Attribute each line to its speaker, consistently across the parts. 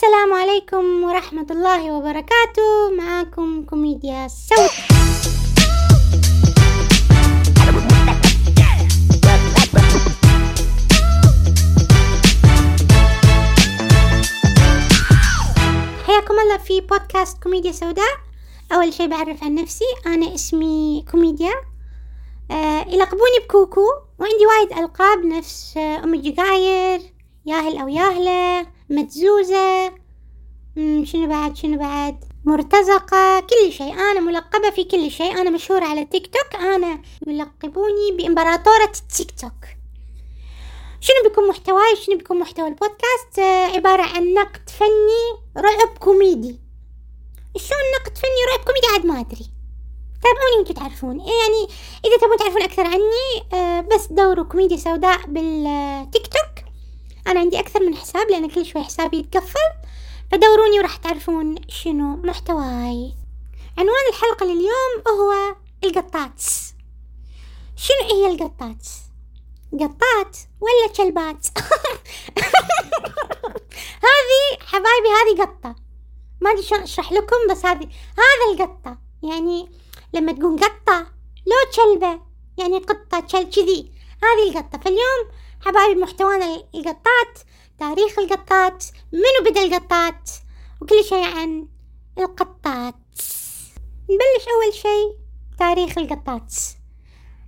Speaker 1: السلام عليكم ورحمة الله وبركاته. معاكم كوميديا سوداء حياكم الله في بودكاست كوميديا سوداء. أول شي بعرف عن نفسي أنا اسمي كوميديا. آه يلقبوني بكوكو وعندي وايد ألقاب نفس آه أم الجقاير ياهل أو ياهلة. متزوزة مم، شنو بعد شنو بعد؟ مرتزقة. كل شيء. أنا ملقبة في كل شيء. أنا مشهورة على تيك توك أنا يلقبوني بإمبراطورة التيك توك شنو بيكون محتواي؟ شنو بيكون محتوى البودكاست؟ آه عبارة عن نقد فني رعب كوميدي. شلون نقد فني رعب كوميدي؟ عاد ما أدري. تابعوني وأنتم تعرفون. يعني إذا تبون تعرفون أكثر عني آه بس دوروا كوميديا سوداء بالتيك توك أنا عندي أكثر من حساب لأن كل شوي حسابي يتقفل فدوروني وراح تعرفون شنو محتواي. عنوان الحلقة لليوم هو القطات. شنو هي القطات؟ قطات ولا كلبات؟ هذه حبايبي هذه قطة. ما أدري شلون أشرح لكم بس هذه هذا القطة. يعني لما تقول قطة لو كلبة يعني قطة كذي. هذه القطة. فاليوم حبايبي محتوانا القطات تاريخ القطات منو بدأ القطات وكل شيء عن القطات. نبلش أول شيء تاريخ القطات.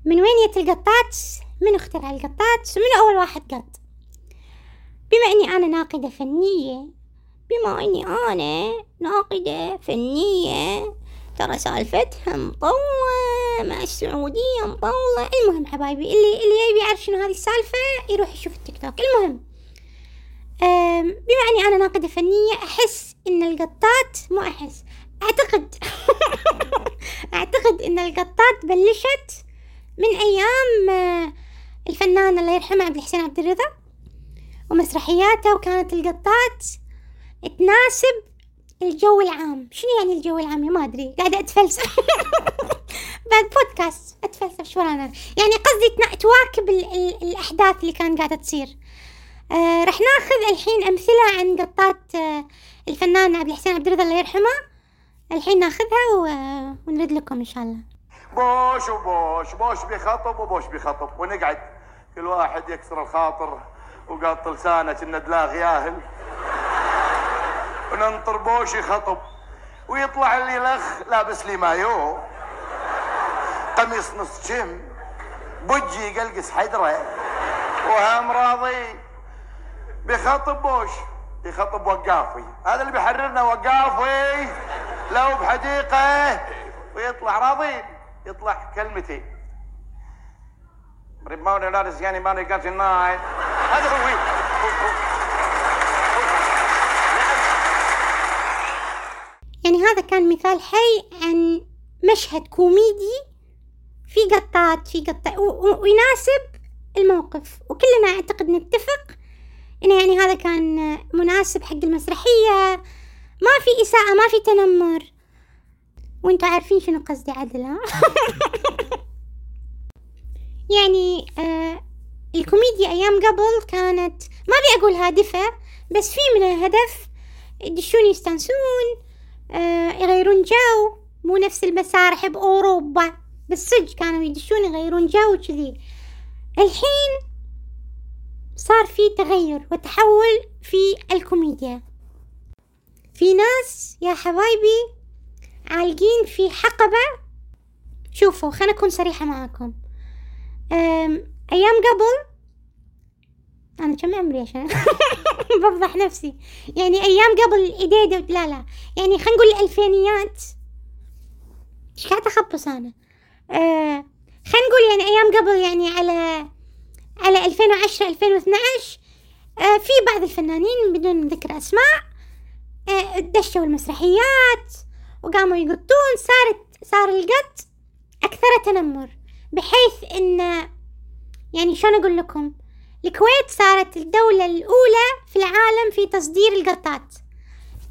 Speaker 1: من وين جت القطات؟ من اخترع القطات؟ ومن أول واحد قط؟ بما أني أنا ناقدة فنية بما أني أنا ناقدة فنية ترى سالفتها مطولة. مع السعودية مطولة. المهم حبايبي اللي اللي يبي يعرف شنو هذه السالفة يروح يشوف التيك توك. المهم بما أني أنا ناقدة فنية أحس إن القطات مو أحس أعتقد أعتقد إن القطات بلشت من أيام آه، الفنان الله يرحمه عبد الحسين عبد الرضا ومسرحياته وكانت القطات تناسب الجو العام. شنو يعني الجو العام ما أدري. قاعدة أتفلسف. بعد بودكاست أتفلسف. شو أنا يعني قصدي تواكب ال- ال- الأحداث اللي كانت قاعدة تصير. آه رح ناخذ الحين أمثلة عن قطات آه الفنان عبد الحسين عبد الرضا الله يرحمه. الحين ناخذها و- ونرد لكم إن شاء الله.
Speaker 2: بوش وبوش بوش بيخطب وبوش بيخطب ونقعد. كل واحد يكسر الخاطر وقاط لسانه كنا دلاغ ياهل. وننطر بوش يخطب ويطلع اللي لخ لابس لي مايو. قميص نص جيم بوجي يقلقس حدره وهم راضي بيخطب بوش يخطب وقافي. هذا اللي بيحررنا وقافي لو بحديقة. ويطلع راضي يطلع كلمتين ريباوند لارس يعني ماني كاتش النايت هذا هو.
Speaker 1: يعني هذا كان مثال حي عن مشهد كوميدي في قطات في قطة ويناسب الموقف. وكلنا أعتقد نتفق انه يعني هذا كان مناسب حق المسرحية. ما في إساءة ما في تنمر. وأنتوا عارفين شنو قصدي عدل ها؟ يعني آه الكوميديا أيام قبل كانت ما أبي أقول هادفة بس في من الهدف يدشون يستانسون يغيرون جو. مو نفس المسارح بأوروبا بالصج كانوا يدشون يغيرون جو وكذي. الحين صار في تغير وتحول في الكوميديا. في ناس يا حبايبي عالقين في حقبة. شوفوا خليني أكون صريحة معاكم. أيام قبل أنا كم عمري عشان بفضح نفسي. يعني أيام قبل الإيديدة لا لا. يعني خلينا نقول الألفينيات. إيش قاعدة أخبص أنا؟ آه خلينا نقول يعني أيام قبل يعني على على 2010 2012 آه في بعض الفنانين بدون ذكر أسماء آه دشوا المسرحيات وقاموا يقطون صارت صار القط أكثر تنمر بحيث إن يعني شلون أقول لكم؟ الكويت صارت الدولة الأولى في العالم في تصدير القطات.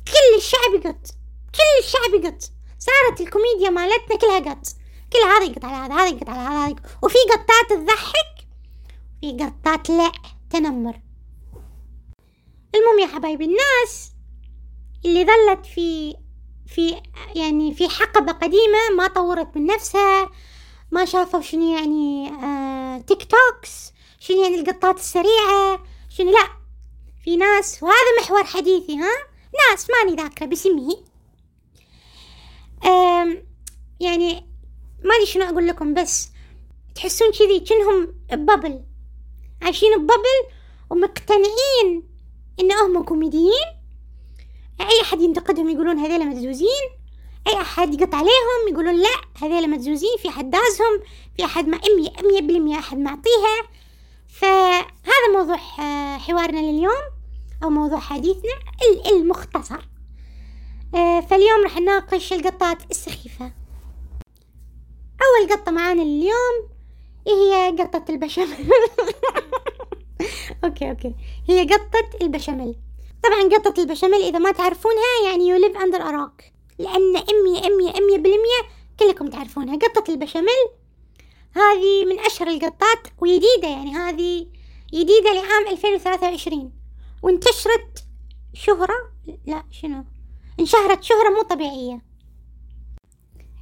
Speaker 1: كل الشعب يقط كل الشعب يقط صارت الكوميديا مالتنا كلها قط. كل هذا يقط على هذا هذا يقط على هذا هذا. وفي قطات تضحك في قطات لا تنمر. المهم يا حبايبي الناس اللي ظلت في في يعني في حقبة قديمة ما طورت من نفسها ما شافوا شنو يعني آه تيك توكس. شنو يعني القطات السريعة؟ شنو لا في ناس وهذا محور حديثي ها؟ ناس ماني ذاكرة باسمي. يعني ما ادري شنو أقول لكم بس تحسون كذي كأنهم ببل عايشين ببل ومقتنعين إن هم كوميديين. أي أحد ينتقدهم يقولون هذيلا مدزوزين. أي أحد يقط عليهم يقولون لا هذيلا مدزوزين في أحد دازهم في أحد مع مية مية بالمية أحد معطيها. فهذا موضوع آه، حوارنا لليوم أو موضوع حديثنا المختصر. آه، فاليوم راح نناقش القطات السخيفة. أول قطة معانا اليوم هي قطة البشاميل. okay okay. هي قطة البشاميل. طبعا قطة البشاميل إذا ما تعرفونها يعني you live under a rock لأن أمي أمي أمي بالمية كلكم تعرفونها. قطة البشاميل هذه من أشهر القطات وجديدة يعني هذه جديدة لعام 2023 وانتشرت شهرة لا شنو؟ انشهرت شهرة مو طبيعية.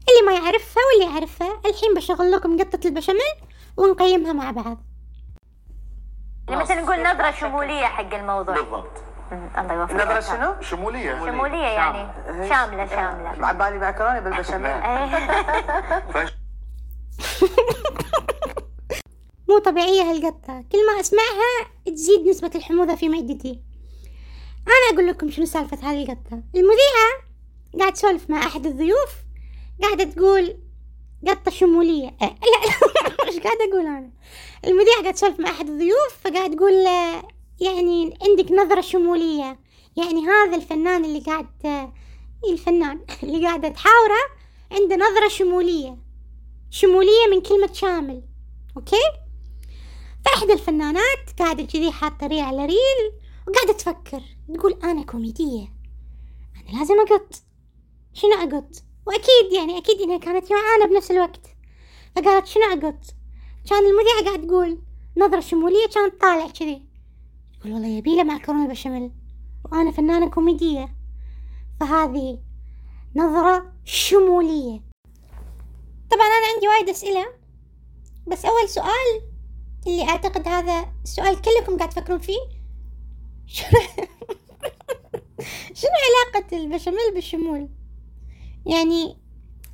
Speaker 1: اللي ما يعرفها واللي يعرفها الحين بشغل لكم قطة البشاميل ونقيمها مع بعض.
Speaker 3: يعني مثلا نقول نظرة شمولية حق الموضوع.
Speaker 2: بالضبط.
Speaker 3: الله يوفقك.
Speaker 4: نظرة شنو؟
Speaker 2: شمولية.
Speaker 3: شمولية يعني. شاملة. شاملة
Speaker 4: مع بالي معكرونة بالبشاميل.
Speaker 3: إيه.
Speaker 1: مو طبيعية هالقطة. كل ما أسمعها تزيد نسبة الحموضة في معدتي. أنا أقول لكم شنو سالفة هذه القطة المذيعة قاعد تسولف مع أحد الضيوف قاعدة تقول قطة شمولية. أه لا إيش قاعدة أقول أنا. المذيعة قاعد تسولف مع أحد الضيوف فقاعد تقول يعني عندك نظرة شمولية. يعني هذا الفنان اللي قاعد الفنان اللي قاعدة تحاوره عنده نظرة شمولية. شمولية من كلمة شامل أوكي؟ فإحدى الفنانات قاعدة كذي حاطة ريل على ريل وقاعدة تفكر تقول أنا كوميدية أنا لازم أقط. شنو أقط؟ وأكيد يعني أكيد إنها كانت جوعانة بنفس الوقت. فقالت شنو أقط؟ كان المذيعة قاعد تقول نظرة شمولية كانت طالع كذي. تقول والله يبيله معكرونة بشاميل وأنا فنانة كوميدية. فهذه نظرة شمولية. طبعا أنا عندي وايد أسئلة بس أول سؤال اللي أعتقد هذا السؤال كلكم قاعد تفكرون فيه شنو شنو علاقة البشاميل بالشمول؟ يعني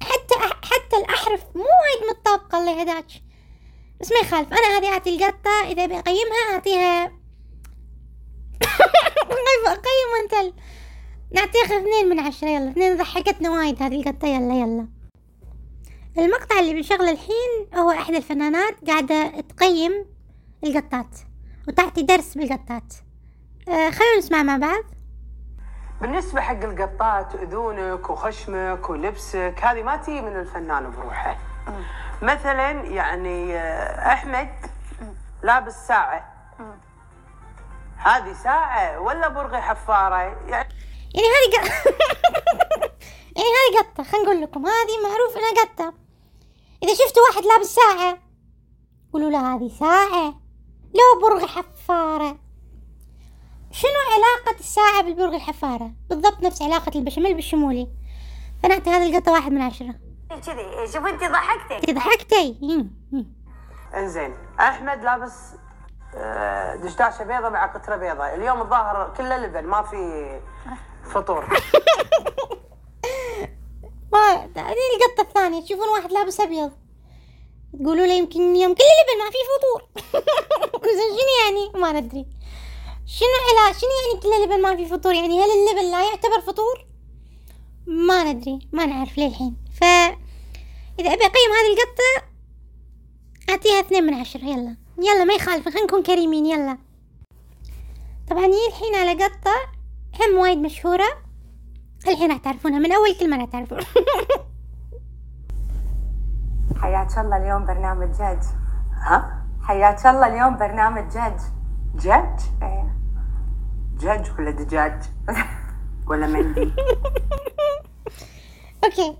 Speaker 1: حتى حتى الأحرف مو وايد متطابقة الله يهداك بس ما يخالف أنا هذه أعطي القطة إذا بقيمها أعطيها أقيم أنت نعطيها اثنين من عشرة يلا اثنين ضحكتنا وايد هذه القطة يلا يلا. المقطع اللي بنشغله الحين هو إحدى الفنانات قاعدة تقيم القطات وتعطي درس بالقطات. آه خلونا نسمع مع بعض.
Speaker 4: بالنسبة حق القطات أذونك وخشمك ولبسك هذه ما تجي من الفنان بروحه. مثلا يعني آه، أحمد لابس ساعة. هذه ساعة ولا برغي حفارة؟ يعني
Speaker 1: يعني هذه يعني هذه قطة خلينا نقول لكم هذه معروف إنها قطة. إذا شفتوا واحد لابس ساعة قولوا له هذه ساعة. لو برغي حفارة. شنو علاقة الساعة بالبرغي الحفارة؟ بالضبط نفس علاقة البشاميل بالشمولي. فنعطي هذه القطة واحد من عشرة.
Speaker 3: كذي. شوف أنت ضحكتي.
Speaker 1: ضحكتي.
Speaker 4: إنزين أحمد لابس آه، دشداشة بيضة مع قطرة بيضة. اليوم الظاهر كله لبن ما في فطور.
Speaker 1: هذه القطة الثانية تشوفون واحد لابس أبيض. تقولوا له يمكن يوم كل لبن ما في فطور. زين شنو يعني؟ ما ندري. شنو علا شنو يعني كل لبن ما في فطور؟ يعني هل اللبن لا يعتبر فطور؟ ما ندري. ما نعرف للحين. ف إذا أبي أقيم هذه القطة أعطيها اثنين من عشرة. يلا. يلا ما يخالف خلينا نكون كريمين. يلا. طبعا هي الحين على قطة هم وايد مشهورة. الحين راح تعرفونها من أول كلمة راح تعرفون
Speaker 5: حياك الله اليوم برنامج جد
Speaker 4: ها؟
Speaker 5: حياك الله اليوم برنامج جد
Speaker 4: جد
Speaker 5: إيه.
Speaker 4: جج ولا دجاج؟ ولا مندي؟
Speaker 1: okay.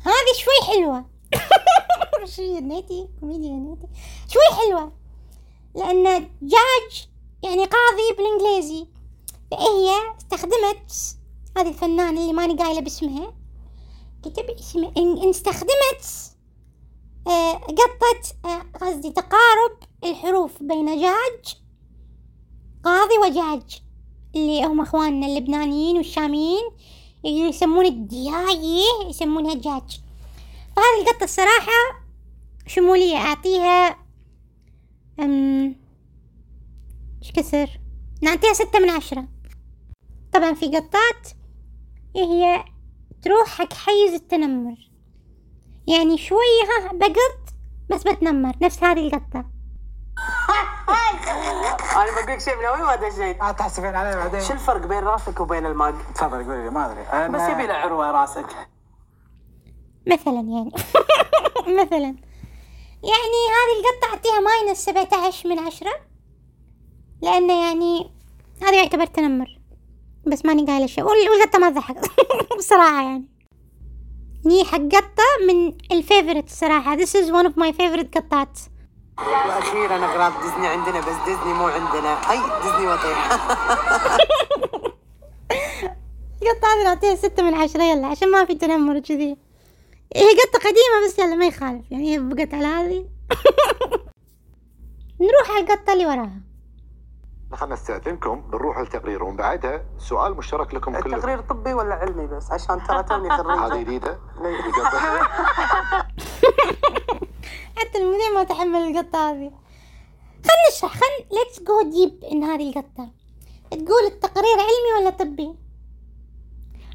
Speaker 1: هذه شوي حلوة. شوي niche كوميديا niche. شوي حلوة. لأن جاج يعني قاضي بالإنجليزي. فهي استخدمت هذه الفنانة اللي ماني قايلة باسمها. كتب اسمها إن استخدمت آه، قطة آه، قصدي تقارب الحروف بين جاج قاضي وجاج اللي هم أخواننا اللبنانيين والشاميين يسمون الدياية يسمونها جاج. فهذه القطة الصراحة شمولية أعطيها أم إيش كسر نعطيها ستة من عشرة. طبعا في قطات هي؟ تروح حق حيز التنمر. يعني شوية ها بقط بس بتنمر نفس هذه القطة.
Speaker 4: أنا بقول شيء من أول ما دشيت.
Speaker 6: ما تحسبين علي بعدين.
Speaker 4: شو الفرق بين راسك وبين الماج؟
Speaker 6: تفضل قولي لي ما أدري. أنا-
Speaker 4: بس يبي له عروة راسك.
Speaker 1: مثلا يعني. مثلا. يعني هذه القطة أعطيها minus سبعة عشر من عشرة. لأنه يعني هذا يعتبر تنمر. بس ماني قايلة شيء. وال- والقطة ما تضحك بصراحة يعني. هي حق قطة من ال favorite الصراحة this is one of my favorite قطات
Speaker 4: وأخيرا اغراض ديزني عندنا بس ديزني مو عندنا. أي ديزني وطيح
Speaker 1: القطة هذه نعطيها ستة من عشرة. يلا عشان ما في تنمر وكذي. هي قطة قديمة بس يلا ما يخالف. يعني هي بقت على هذه. نروح على القطة اللي وراها.
Speaker 7: خلنا نستأذنكم بنروح للتقرير ومن بعدها سؤال مشترك لكم كلكم
Speaker 4: التقرير طبي ولا علمي بس؟ عشان ترى توني
Speaker 7: هذه
Speaker 4: خريجه
Speaker 7: جديدة
Speaker 1: حتى المذيع ما تحمل القطة هذه. خلنا نشرح. خل let's go deep in هذه القطة؟ تقول التقرير علمي ولا طبي؟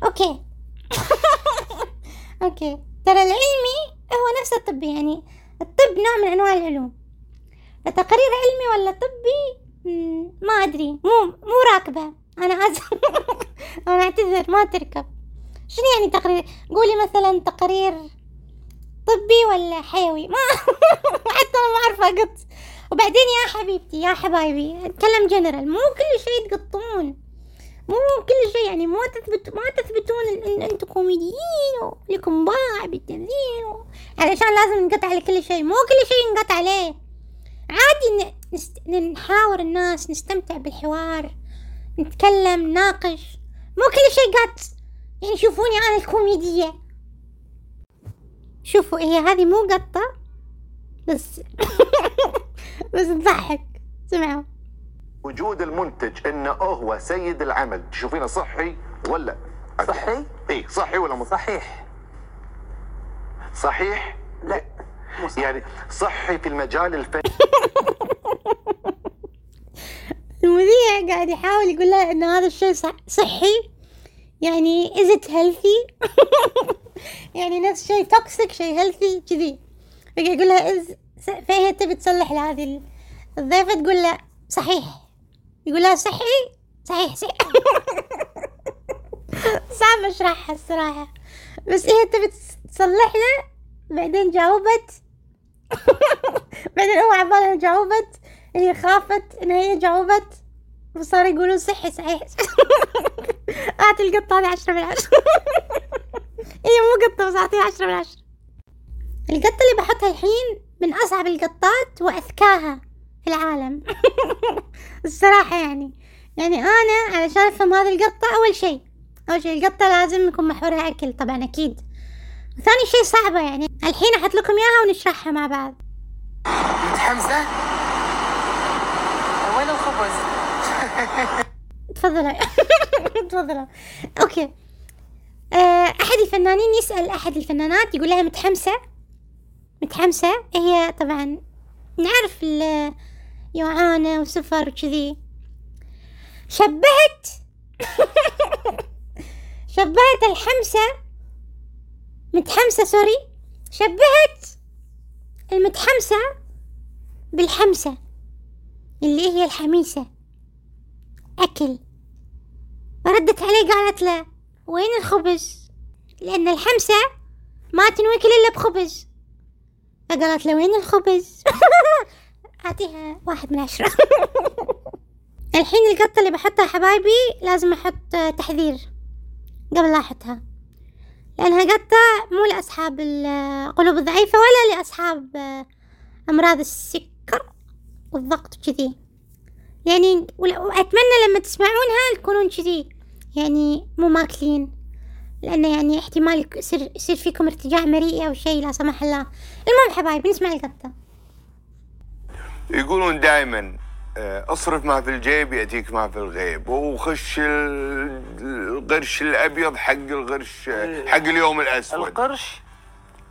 Speaker 1: أوكي. أوكي. ترى العلمي هو نفس الطبي يعني الطب نوع من أنواع العلوم. التقرير علمي ولا طبي ما أدري. مو مو راكبة. أنا اسف أنا أعتذر ما تركب. شنو يعني تقرير؟ قولي مثلا تقرير طبي ولا حيوي؟ ما حتى أنا ما اعرف اقط وبعدين يا حبيبتي يا حبايبي أتكلم جنرال مو كل شيء تقطون. مو كل شيء يعني ما تثبت ما تثبتون ان أنتم كوميديين ولكم باع بالتمثيل و- علشان لازم نقطع على كل شيء. مو كل شيء نقطع عليه عادي نست... نحاور الناس نستمتع بالحوار نتكلم نناقش مو كل شيء قط يعني شوفوني أنا الكوميدية شوفوا هي هذه مو قطة بس بس تضحك سمعوا
Speaker 7: وجود المنتج إنه هو سيد العمل تشوفينه صحي ولا
Speaker 4: صحي؟
Speaker 7: اي صحي ولا مو صحي؟
Speaker 4: صحيح
Speaker 7: صحيح؟
Speaker 4: لا.
Speaker 7: يعني صحي في المجال الفني
Speaker 1: المذيع قاعد يحاول يقول لها إن هذا الشيء صح صحي. يعني is it healthy? يعني نفس شيء توكسيك شيء healthy كذي. فقاعد يقول لها إز فهي تبي تصلح لهذه ال- الضيفة تقول له صحيح. يقول لها صحي؟ صحيح صحيح. صعب أشرحها الصراحة. بس هي تبي تصلح له بعدين جاوبت. بعدين هو عبالها جاوبت. هي خافت إن هي جاوبت وصار يقولون صحي صحيح. اعطي القطة هذه عشرة من عشرة. هي مو قطة بس أعطيها عشرة من عشرة. القطة اللي بحطها الحين من أصعب القطات وأذكاها في العالم. الصراحة يعني. يعني أنا علشان افهم هذه القطة أول شيء. أول شيء القطة لازم يكون محورها اكل طبعا أكيد. ثاني شيء صعبة يعني. الحين أحط لكم إياها ونشرحها مع بعض.
Speaker 6: متحمسة؟
Speaker 4: الخبز؟
Speaker 1: تفضلوا تفضلوا أوكي. آه، أحد الفنانين يسأل أحد الفنانات يقول لها متحمسة؟ متحمسة؟ هي طبعا نعرف يوعانه وسفر وكذي. شبهت؟ شبهت الحمسة؟ متحمسة سوري. شبهت المتحمسة بالحمسة. اللي هي الحميسة. أكل. ردت عليه قالت له وين الخبز؟ لأن الحمسة ما تنوكل إلا بخبز. فقالت له وين الخبز؟ أعطيها واحد من عشرة. الحين القطة اللي بحطها حبايبي لازم أحط تحذير قبل لا أحطها. لأنها قطة مو لأصحاب القلوب الضعيفة ولا لأصحاب أمراض السكر. والضغط وكذي. يعني وأتمنى لما تسمعونها تكونون كذي. يعني مو ماكلين. لأنه يعني احتمال يصير يصير فيكم ارتجاع مريء أو شيء لا سمح الله. المهم حبايبي نسمع القطة
Speaker 8: يقولون دائما اصرف ما في الجيب يأتيك ما في الغيب. وخش ال- القرش الأبيض حق القرش حق اليوم الأسود.
Speaker 4: القرش؟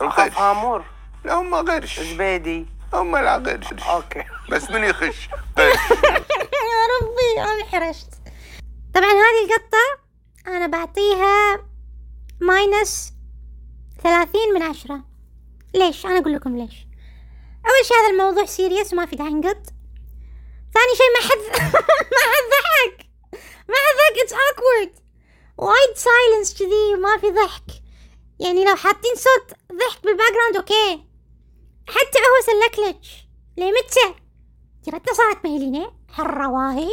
Speaker 8: القرش.
Speaker 4: هامور
Speaker 8: لا هم قرش.
Speaker 4: زبيدي.
Speaker 8: هم لا قرش
Speaker 4: أوكي.
Speaker 8: بس من يخش.
Speaker 1: يا ربي أنا حرشت طبعا هذه القطة أنا بعطيها minus ثلاثين من عشرة. ليش؟ أنا أقول لكم ليش. أول شي هذا الموضوع serious وما في داعي نقط. ثاني شي ما حد ما حد ضحك. ما حد ضحك. it's awkward. وايد silence كذي وما في ضحك. يعني لو حاطين صوت ضحك بال background أوكي. حتى هو سلكلج ليه متى؟ جرتنا صارت مهلينة حرواهي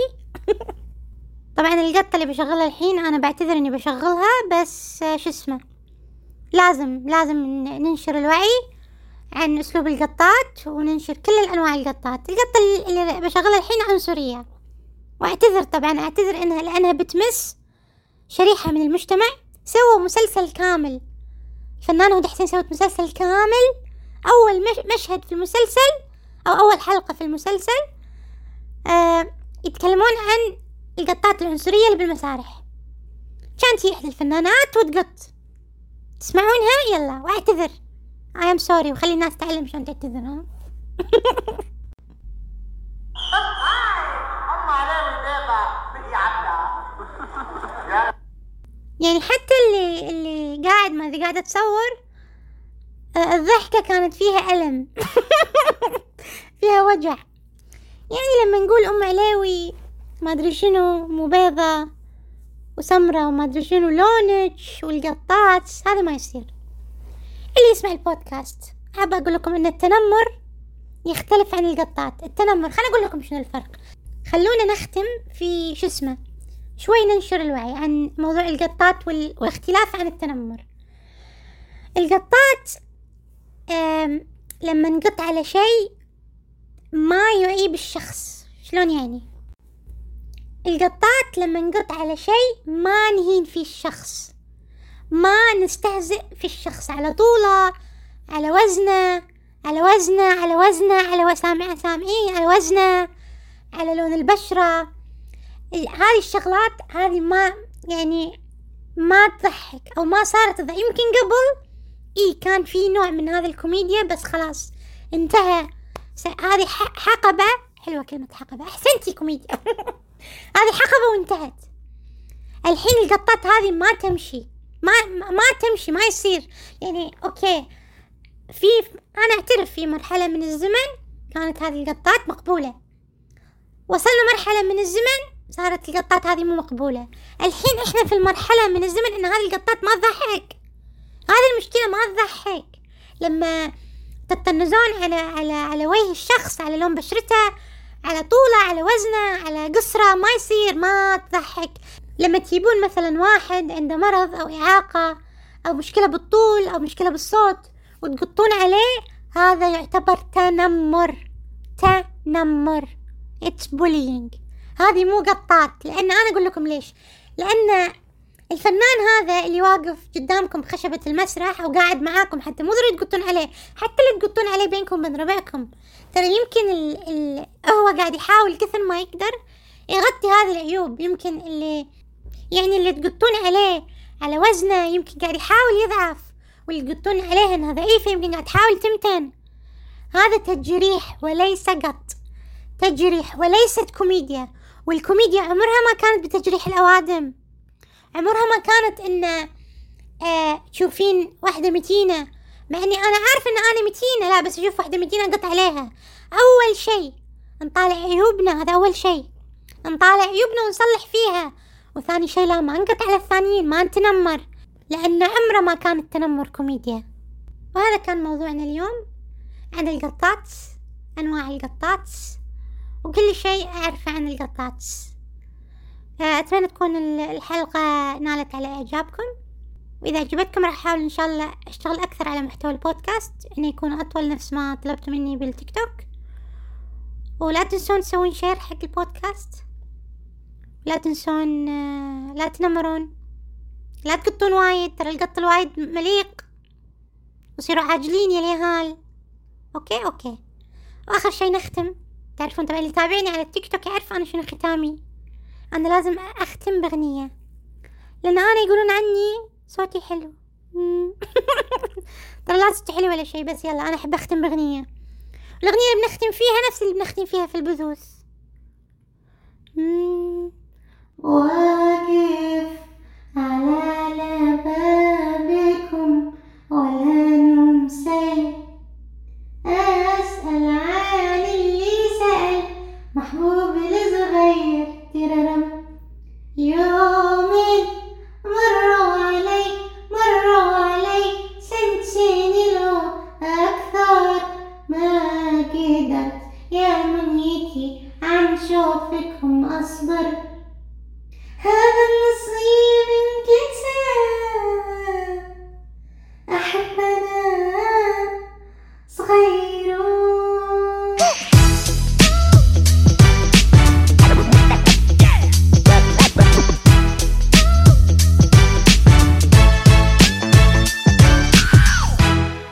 Speaker 1: طبعا القطة اللي بشغلها الحين أنا بعتذر إني بشغلها بس شو اسمه؟ لازم لازم ننشر الوعي عن أسلوب القطات وننشر كل الأنواع القطات. القطة اللي بشغلها الحين عنصرية. وأعتذر طبعا أعتذر إنها لأنها بتمس شريحة من المجتمع. سووا مسلسل كامل. الفنانة هدى حسين سوت مسلسل كامل أول مش مشهد في المسلسل أو أول حلقة في المسلسل آه يتكلمون عن القطات العنصرية اللي بالمسارح. كانت هي إحدى الفنانات وتقط. تسمعونها؟ يلا واعتذر. I am sorry وخلي الناس تعلم شلون تعتذر ها يعني حتى اللي اللي قاعد ما قاعدة تصور الضحكة كانت فيها ألم. فيها وجع. يعني لما نقول أم علاوي ما أدري شنو مو بيضة وسمرة وما أدري شنو لونج والقطات هذا ما يصير. اللي يسمع البودكاست حابة أقول لكم أن التنمر يختلف عن القطات. التنمر خليني أقول لكم شنو الفرق. خلونا نختم في شو اسمه شوي ننشر الوعي عن موضوع القطات وال... والاختلاف عن التنمر. القطات لما نقط على شيء ما يعيب الشخص. شلون يعني؟ القطات لما نقط على شيء ما نهين فيه الشخص. ما نستهزئ في الشخص. على طولة على وزنه على وزنه على وزنه على وسامع سامعيه على وزنه على لون البشرة. ال- هذه الشغلات هذه ما يعني ما تضحك أو ما صارت تضحك. يمكن قبل إي كان في نوع من هذا الكوميديا بس خلاص انتهى. هذه حقبة حلوة كلمة حقبة أحسنتي كوميديا. هذه حقبة وانتهت. الحين القطات هذه ما تمشي. ما ما تمشي ما يصير. يعني أوكي. في أنا أعترف في مرحلة من الزمن كانت هذه القطات مقبولة. وصلنا مرحلة من الزمن صارت القطات هذه مو مقبولة. الحين إحنا في المرحلة من الزمن إن هذه القطات ما تضحك. هذه المشكلة ما تضحك. لما تطنزون على على على وجه الشخص على لون بشرته على طوله على وزنه على قصره ما يصير ما تضحك. لما تجيبون مثلا واحد عنده مرض أو إعاقة أو مشكلة بالطول أو مشكلة بالصوت وتقطون عليه هذا يعتبر تنمر. تنمر. it's bullying هذه مو قطات. لأن أنا أقول لكم ليش. لأن الفنان هذا اللي واقف قدامكم بخشبة المسرح أو قاعد معاكم حتى مو ضروري تقطون عليه حتى اللي تقطون عليه بينكم وبين ربعكم. ترى يمكن ال ال هو قاعد يحاول كثر ما يقدر يغطي هذه العيوب. يمكن اللي يعني اللي تقطون عليه على وزنه يمكن قاعد يحاول يضعف واللي تقطون عليها انها ضعيفة يمكن قاعد تحاول تمتن. هذا تجريح وليس قط. تجريح وليست كوميديا والكوميديا عمرها ما كانت بتجريح الأوادم. عمرها ما كانت إن آه تشوفين واحدة متينة. مع إني أنا عارفة إن أنا متينة لا بس أشوف واحدة متينة أقط عليها. أول شي نطالع عيوبنا هذا أول شي نطالع عيوبنا ونصلح فيها. وثاني شي لا ما نقط على الثانيين ما نتنمر. لأن عمره ما كان التنمر كوميديا. وهذا كان موضوعنا اليوم عن القطات أنواع القطات. وكل شيء أعرفه عن القطات. أتمنى تكون ال- الحلقة نالت على إعجابكم. وإذا عجبتكم راح أحاول إن شاء الله أشتغل أكثر على محتوى البودكاست إنه يكون أطول نفس ما طلبتوا مني بالتيك توك. ولا تنسون تسوون share حق البودكاست. لا تنسون آه، لا تنمرون. لا تقطون وايد ترى القط الوايد مليق. وصيروا عاقلين يا اليهال. أوكي أوكي. وآخر شي نختم. تعرفون طبعا اللي يتابعني على التيك توك يعرف أنا شنو ختامي. أنا لازم أختم بغنية لأن أنا يقولون عني صوتي حلو. ترى لا صوتي حلو ولا شيء بس يلا أنا أحب أختم بغنية الأغنية اللي بنختم فيها نفس اللي بنختم فيها في البثوث. واقف على لبابكم ولا نمسي أسأل محبوبي الصغير تررم. يومين مروا علي مروا علي سنتين لو أكثر. ما قدرت يا منيتي عن شوفكم أصبر.